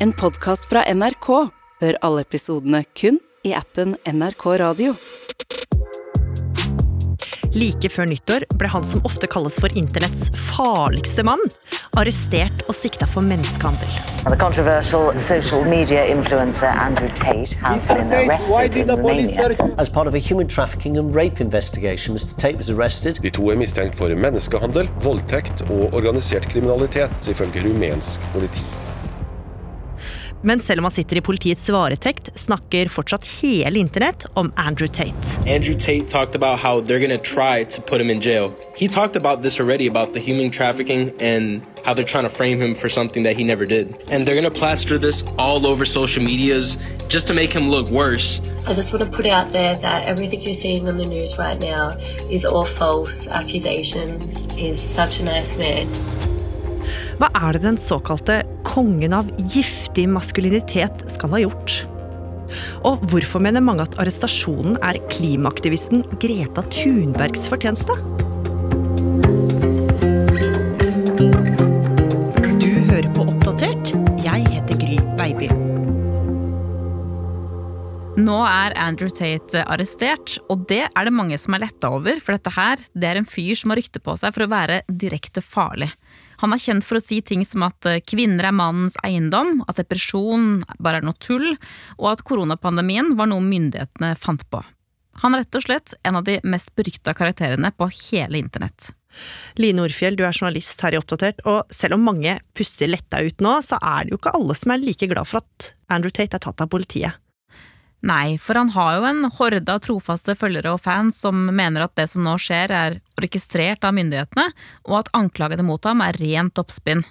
En podkast fra NRK. Hør alle episodene kun i appen NRK Radio. Like før nyttår ble han som ofte kalles for internetts farligste mann, arrestert og sikta for menneskehandel. The controversial social media influencer Andrew Tate has been arrested in Romania. As part of a human trafficking and rape investigation, Mr. Tate. De to er mistenkt for menneskehandel, voldtekt og organisert kriminalitet, ifølge rumensk politi. Men selv om han sitter i politiets varetekt, snakker fortsatt hele internett om Andrew Tate. Andrew Tate talked about how they're going to try to put him in jail. He talked about this already about the human trafficking and how they're trying to frame him for something that he never did. And they're going to plaster this all over social medias just to make him look worse. I just want to put out there that everything you're seeing on the news right now is all false accusations. He's such a nice man. Hva er det den såkalte kongen av giftig maskulinitet skal ha gjort? Og hvorfor mener mange at arrestasjonen er klimaaktivisten Greta Thunbergs fortjeneste? Du hører på Oppdatert. Jeg heter Gry Baby. Nå er Andrew Tate arrestert, og det er det mange som er letta over, for dette her, det er en fyr som har rykte på seg for å være direkte farlig. Han er kjent for å si ting som at eh, kvinner er mannens eiendom, at depresjon bare er noe tull, og at koronapandemien var noe myndighetene fant på. Han er rett og slett en av de mest berykta karakterene på hele internett. Line Orfjell, du er journalist her i Oppdatert, og selv om mange puster letta ut nå, så er det jo ikke alle som er like glad for at Andrew Tate er tatt av politiet. Nei, for han har jo en horde av trofaste følgere og fans som mener at det som nå skjer, er orkestrert av myndighetene, og at anklagene mot ham er rent oppspinn.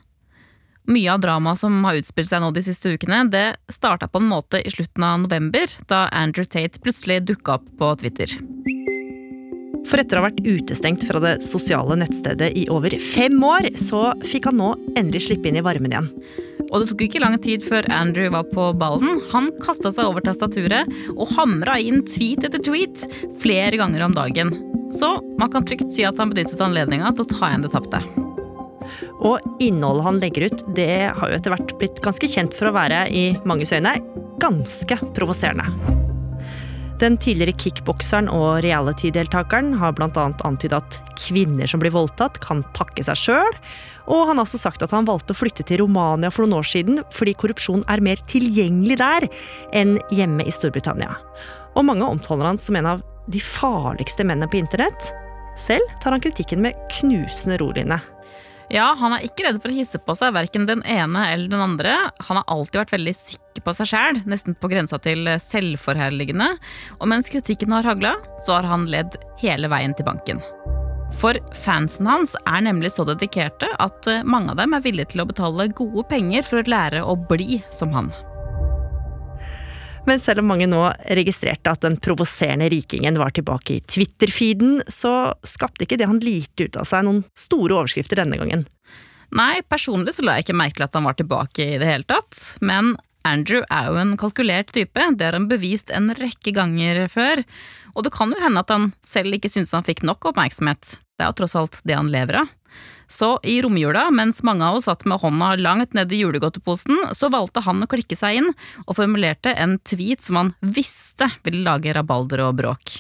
Mye av dramaet som har utspilt seg nå de siste ukene, det starta på en måte i slutten av november, da Andrew Tate plutselig dukka opp på Twitter. For etter å ha vært utestengt fra det sosiale nettstedet i over fem år, så fikk han nå endelig slippe inn i varmen igjen. Og det tok ikke lang tid før Andrew var på ballen. Han kasta seg over tastaturet og hamra inn tweet etter tweet flere ganger om dagen. Så man kan trygt si at han benyttet anledninga til å ta igjen det tapte. Og innholdet han legger ut, det har jo etter hvert blitt ganske kjent for å være, i manges øyne, ganske provoserende. Den tidligere kickbokseren og reality-deltakeren har bl.a. antydet at kvinner som blir voldtatt, kan takke seg sjøl, og han har også sagt at han valgte å flytte til Romania for noen år siden fordi korrupsjon er mer tilgjengelig der enn hjemme i Storbritannia. Og mange omtaler han som en av de farligste mennene på internett. Selv tar han kritikken med knusende roline. Ja, han er ikke redd for å hisse på seg verken den ene eller den andre. Han har alltid vært veldig sikker på seg sjæl, nesten på grensa til selvforherligende. Og mens kritikken har hagla, så har han ledd hele veien til banken. For fansen hans er nemlig så dedikerte at mange av dem er villige til å betale gode penger for å lære å bli som han. Men selv om mange nå registrerte at den provoserende rikingen var tilbake i Twitter-feeden, så skapte ikke det han lirte ut av seg noen store overskrifter denne gangen. Nei, personlig så la jeg ikke merke til at han var tilbake i det hele tatt, men Andrew er jo en kalkulert type, det har han bevist en rekke ganger før, og det kan jo hende at han selv ikke syntes han fikk nok oppmerksomhet, det er jo tross alt det han lever av. Så i romjula, mens mange av oss satt med hånda langt ned i julegodteposen, så valgte han å klikke seg inn, og formulerte en tweet som han visste ville lage rabalder og bråk.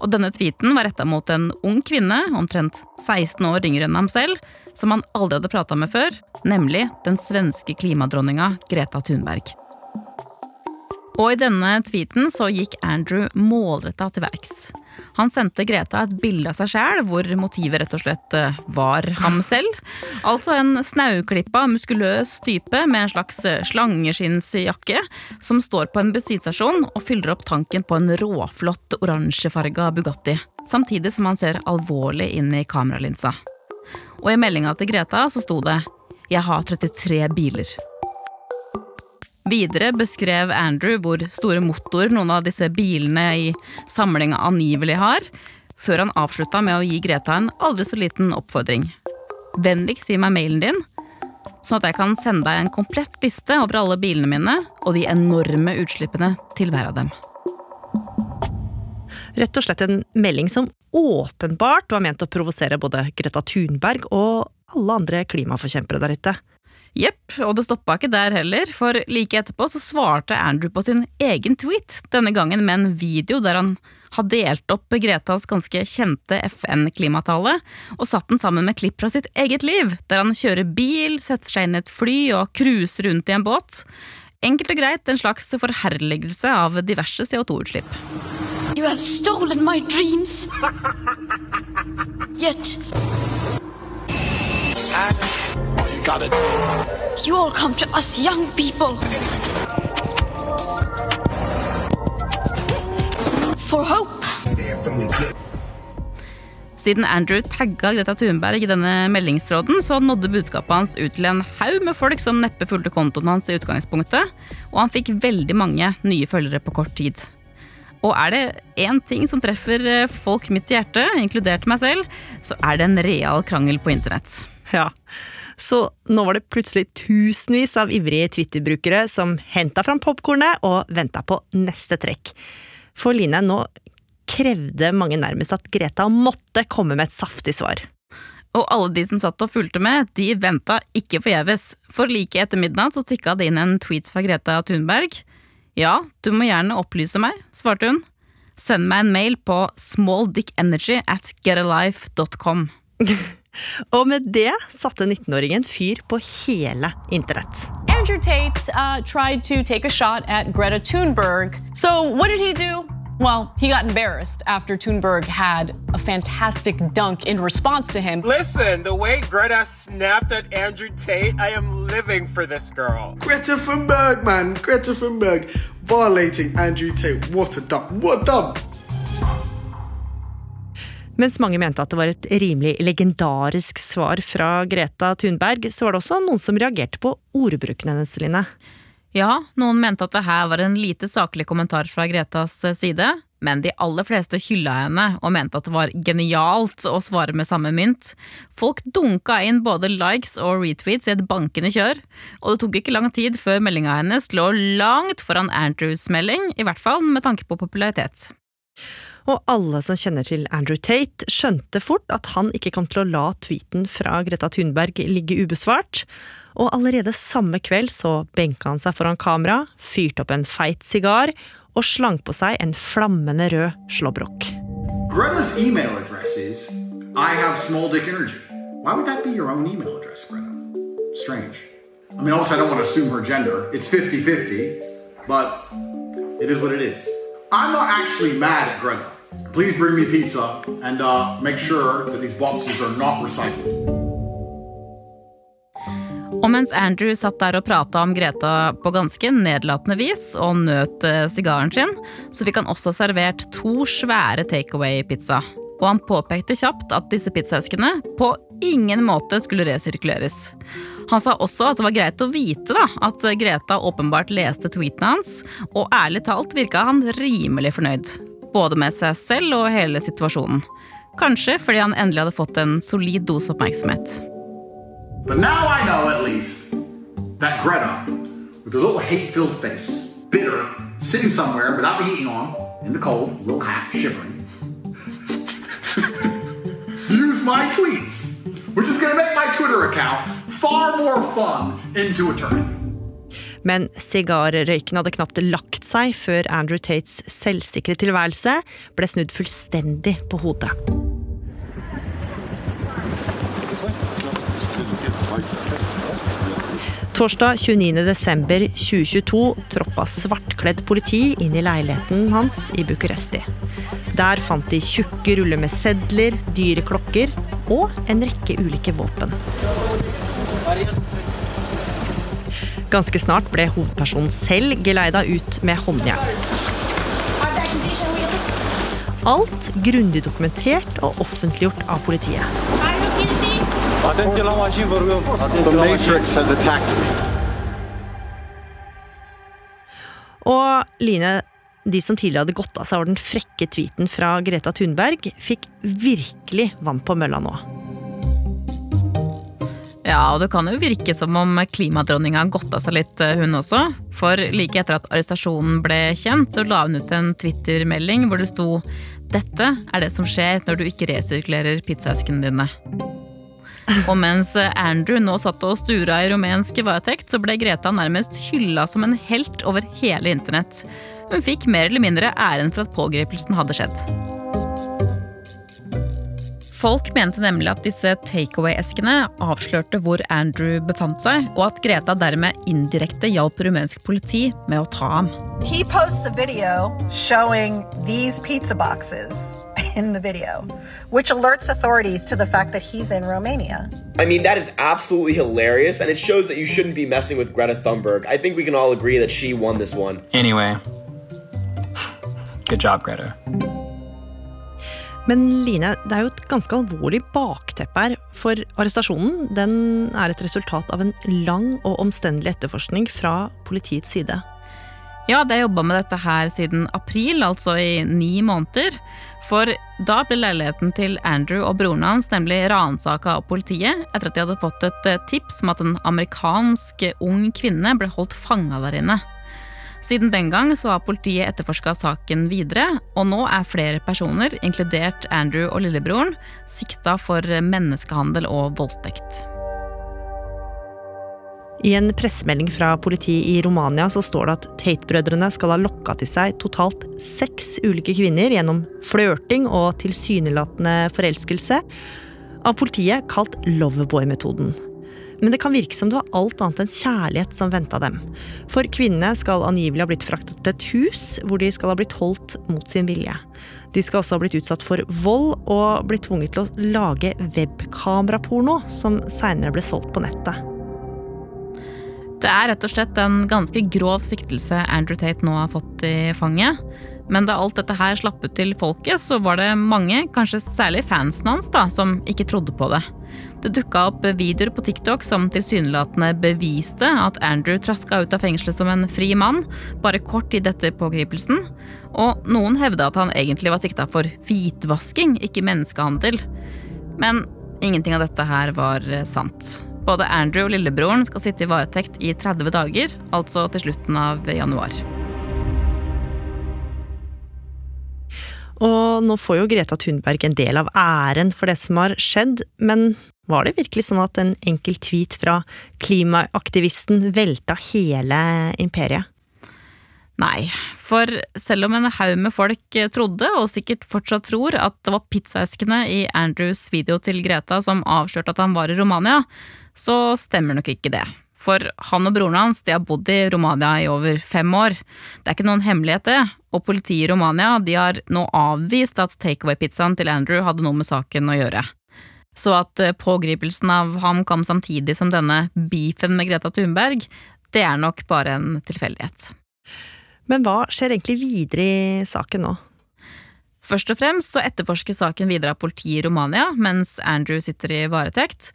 Og denne tweeten var retta mot en ung kvinne, omtrent 16 år yngre enn ham selv, som han aldri hadde prata med før, nemlig den svenske klimadronninga Greta Thunberg. Og i denne tweeten så gikk Andrew målretta til verks. Han sendte Greta et bilde av seg sjæl, hvor motivet rett og slett eh, var ham selv. Altså en snauklippa, muskuløs type med en slags eh, slangeskinnsjakke, som står på en bensinstasjon og fyller opp tanken på en råflott oransjefarga Bugatti. Samtidig som han ser alvorlig inn i kameralinsa. Og i meldinga til Greta så sto det 'Jeg har 33 biler'. Videre beskrev Andrew hvor store motorer noen av disse bilene i samlinga angivelig har, før han avslutta med å gi Greta en aldri så liten oppfordring. Vennligst gi meg mailen din, sånn at jeg kan sende deg en komplett liste over alle bilene mine og de enorme utslippene til hver av dem. Rett og slett en melding som åpenbart var ment å provosere både Greta Thunberg og alle andre klimaforkjempere der ute. Jepp, og det stoppa ikke der heller, for like etterpå så svarte Andrew på sin egen tweet, denne gangen med en video der han har delt opp Gretas ganske kjente FN-klimatale, og satt den sammen med klipp fra sitt eget liv, der han kjører bil, setter seg inn i et fly og cruiser rundt i en båt. Enkelt og greit en slags forherligelse av diverse CO2-utslipp. You have stolen my dreams. Yet. Got it. You all come to us young people. For hope. Siden Andrew tagga Greta Thunberg i denne meldingstråden, så nådde budskapet hans ut til en haug med folk som neppe fulgte kontoen hans i utgangspunktet, og han fikk veldig mange nye følgere på kort tid. Og er det én ting som treffer folk midt i hjertet, inkludert meg selv, så er det en real krangel på internett. Ja, så nå var det plutselig tusenvis av ivrige Twitter-brukere som henta fram popkornet og venta på neste trekk. For Line, nå krevde mange nærmest at Greta måtte komme med et saftig svar. Og alle de som satt og fulgte med, de venta ikke forgjeves. For like etter midnatt så tikka det inn en tweet fra Greta Thunberg. Ja, du må gjerne opplyse meg, svarte hun. Send meg en mail på smalldickenergy at getalife.com. Og med det satte 19-åringen fyr på hele internett. Andrew Tate uh, tried to take a shot at Greta Thunberg. So, what did he do? Well, he got embarrassed after Thunberg had a fantastic dunk in response to him. Listen, the way Greta snapped at Andrew Tate, I am living for this girl. Greta Thunberg, man. Greta Thunberg violating Andrew Tate. What a dump. What a dump. Mens mange mente at det var et rimelig legendarisk svar fra Greta Thunberg, så var det også noen som reagerte på ordbruken hennes, Line. Ja, noen mente at det her var en lite saklig kommentar fra Gretas side, men de aller fleste hylla henne og mente at det var genialt å svare med samme mynt. Folk dunka inn både likes og retweets i et bankende kjør, og det tok ikke lang tid før meldinga hennes lå langt foran Andrews melding, i hvert fall med tanke på popularitet. Og alle som kjenner til Andrew Tate, skjønte fort at han ikke kom til å la tweeten fra Greta Thunberg ligge ubesvart. Og allerede samme kveld så benka han seg foran kamera, fyrte opp en feit sigar og slang på seg en flammende rød slåbrok. Greta's email address is I have small dick energy. Why would that be your own email address, Greta? Strange. I mean, also, I don't want to assume her gender. It's 50 50, but it is what it is. I'm not actually mad at Greta. Please bring me pizza and uh, make sure that these boxes are not recycled. Og mens Andrew satt der og prata om Greta på ganske nedlatende vis og nøt eh, sigaren sin, så fikk han også servert to svære takeaway-pizza. Og han påpekte kjapt at disse pizzaeskene på ingen måte skulle resirkuleres. Han sa også at det var greit å vite da, at Greta åpenbart leste tweetene hans, og ærlig talt virka han rimelig fornøyd. But now I know at least that Greta, with her little hate filled face, bitter, sitting somewhere without the heating on, in the cold, little hat, shivering, use my tweets, which is going to make my Twitter account far more fun into eternity. Men sigarrøyken hadde knapt lagt seg før Andrew Tates selvsikre tilværelse ble snudd fullstendig på hodet. Torsdag 29.12.2022 troppa svartkledd politi inn i leiligheten hans i Bucuresti. Der fant de tjukke ruller med sedler, dyre klokker og en rekke ulike våpen. Ganske snart ble hovedpersonen selv geleida ut med håndjern. Alt grundig dokumentert og offentliggjort av politiet. Og Line, de som tidligere hadde gått av seg over den frekke tweeten fra Greta Thunberg, fikk virkelig vann på mølla nå. Ja, og det kan jo virke som om klimadronninga har gått av seg litt, eh, hun også. For like etter at arrestasjonen ble kjent, så la hun ut en Twitter-melding hvor det sto 'Dette er det som skjer når du ikke resirkulerer pizzaeskene dine'. Og mens Andrew nå satt og stura i rumensk varetekt, så ble Greta nærmest hylla som en helt over hele internett. Hun fikk mer eller mindre æren for at pågripelsen hadde skjedd. Folk mente nemlig at disse takeaway-eskene avslørte hvor Andrew befant seg, og at Greta dermed indirekte hjalp rumensk politi med å ta ham. He posts a video showing these pizza boxes in the video, which alerts authorities to the fact that he's in Romania. I mean, that is absolutely hilarious, and it shows that you shouldn't be messing with Greta Thunberg. I think we can all agree that she won this one. Anyway, good job, Greta. Men Line, det er jo et ganske alvorlig bakteppe her. For arrestasjonen den er et resultat av en lang og omstendelig etterforskning fra politiets side. Ja, det har jobba med dette her siden april, altså i ni måneder. For da ble leiligheten til Andrew og broren hans nemlig ransaka av politiet etter at de hadde fått et eh, tips om at en amerikansk ung kvinne ble holdt fanga der inne. Siden den gang så har politiet etterforska saken videre, og nå er flere personer, inkludert Andrew og lillebroren, sikta for menneskehandel og voldtekt. I en pressemelding fra politiet i Romania så står det at Tate-brødrene skal ha lokka til seg totalt seks ulike kvinner gjennom flørting og tilsynelatende forelskelse, av politiet kalt Loverboy-metoden. Men det kan virke som det var alt annet enn kjærlighet som venta dem. For kvinnene skal angivelig ha blitt fraktet til et hus, hvor de skal ha blitt holdt mot sin vilje. De skal også ha blitt utsatt for vold og blitt tvunget til å lage webkameraporno, som seinere ble solgt på nettet. Det er rett og slett en ganske grov siktelse Andrew Tate nå har fått i fanget. Men da alt dette her slapp ut til folket, så var det mange, kanskje særlig fansen hans, da, som ikke trodde på det. Det dukka opp videoer på TikTok som tilsynelatende beviste at Andrew traska ut av fengselet som en fri mann, bare kort tid etter pågripelsen. Og noen hevda at han egentlig var sikta for hvitvasking, ikke menneskehandel. Men ingenting av dette her var eh, sant. Både Andrew og lillebroren skal sitte i varetekt i 30 dager, altså til slutten av januar. Og nå får jo Greta Thunberg en del av æren for det som har skjedd, men var det virkelig sånn at en enkel tweet fra klimaaktivisten velta hele imperiet? Nei, for selv om en haug med folk trodde, og sikkert fortsatt tror, at det var pizzaeskene i Andrews video til Greta som avslørte at han var i Romania, så stemmer nok ikke det. For han og broren hans de har bodd i Romania i over fem år. Det er ikke noen hemmelighet, det. Og politiet i Romania de har nå avvist at takeaway-pizzaen til Andrew hadde noe med saken å gjøre. Så at eh, pågripelsen av ham kom samtidig som denne beefen med Greta Thunberg, det er nok bare en tilfeldighet. Men hva skjer egentlig videre i saken nå? Først og fremst så etterforsker saken videre av politiet i Romania mens Andrew sitter i varetekt.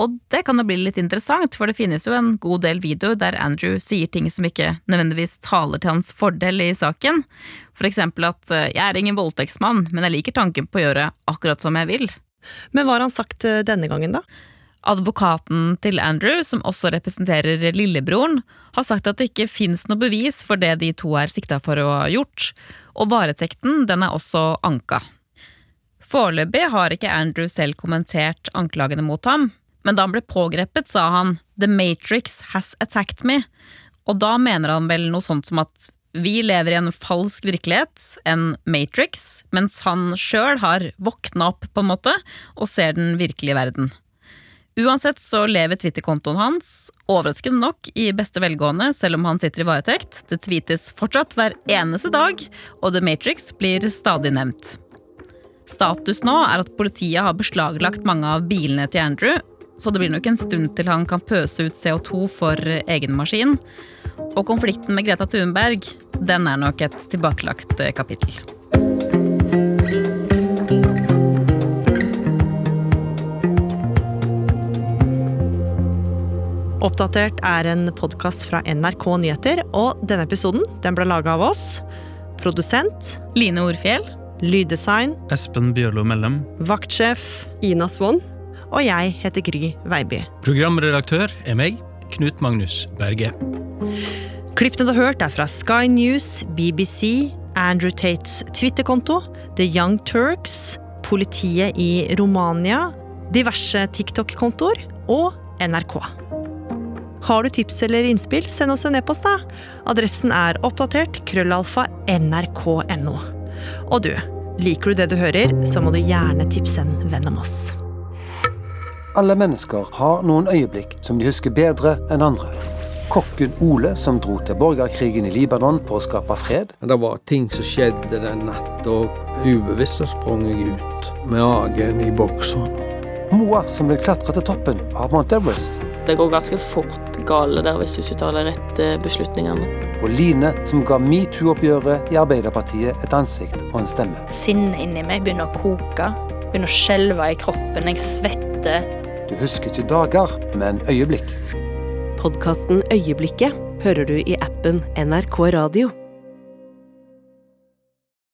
Og det kan jo bli litt interessant, for det finnes jo en god del videoer der Andrew sier ting som ikke nødvendigvis taler til hans fordel i saken. For eksempel at eh, 'jeg er ingen voldtektsmann, men jeg liker tanken på å gjøre akkurat som jeg vil'. Men hva har han sagt eh, denne gangen, da? Advokaten til Andrew, som også representerer lillebroren, har sagt at det ikke fins noe bevis for det de to er sikta for å ha gjort, og varetekten den er også anka. Foreløpig har ikke Andrew selv kommentert anklagene mot ham, men da han ble pågrepet, sa han 'The Matrix has attacked me', og da mener han vel noe sånt som at vi lever i en falsk virkelighet, en Matrix, mens han sjøl har våkna opp, på en måte, og ser den virkelige verden. Uansett så lever Twitter-kontoen hans, overraskende nok, i beste velgående, selv om han sitter i varetekt. Det tweetes fortsatt hver eneste dag, og The Matrix blir stadig nevnt. Status nå er at politiet har beslaglagt mange av bilene til Andrew, så det blir nok en stund til han kan pøse ut CO2 for egen maskin. Og konflikten med Greta Thunberg, den er nok et tilbakelagt eh, kapittel. Oppdatert er en podkast fra NRK Nyheter, og denne episoden den ble laga av oss. Produsent Line Orfjell. Lyddesign Espen Bjørlo Mellem. Vaktsjef Ina Swann og jeg heter Gry Veiby. Programredaktør er meg, Knut Magnus Berge. Klippene du har hørt, er fra Sky News, BBC, Andrew Tates Twitter-konto, The Young Turks, politiet i Romania, diverse TikTok-kontoer og NRK. Har du tips eller innspill, send oss en e-post, da. Adressen er oppdatert krøllalfa nrk.no. Og du, liker du det du hører, så må du gjerne tipse en venn om oss. Alle mennesker har noen øyeblikk som de husker bedre enn andre. Kokken Ole som dro til borgerkrigen i Libanon for å skape fred. Det var ting som skjedde den natta, ubevisst så sprang jeg ut med agen i bokseren. Moa som vil klatre til toppen av Mount Everest. Det går ganske fort gale der hvis du ikke tar de rette beslutningene. Og Line som ga metoo-oppgjøret i Arbeiderpartiet et ansikt og en stemme. Sinnet inni meg begynner å koke. Begynner å skjelve i kroppen. Jeg svetter. Du husker ikke dager, men øyeblikk. Podkasten Øyeblikket hører du i appen NRK Radio.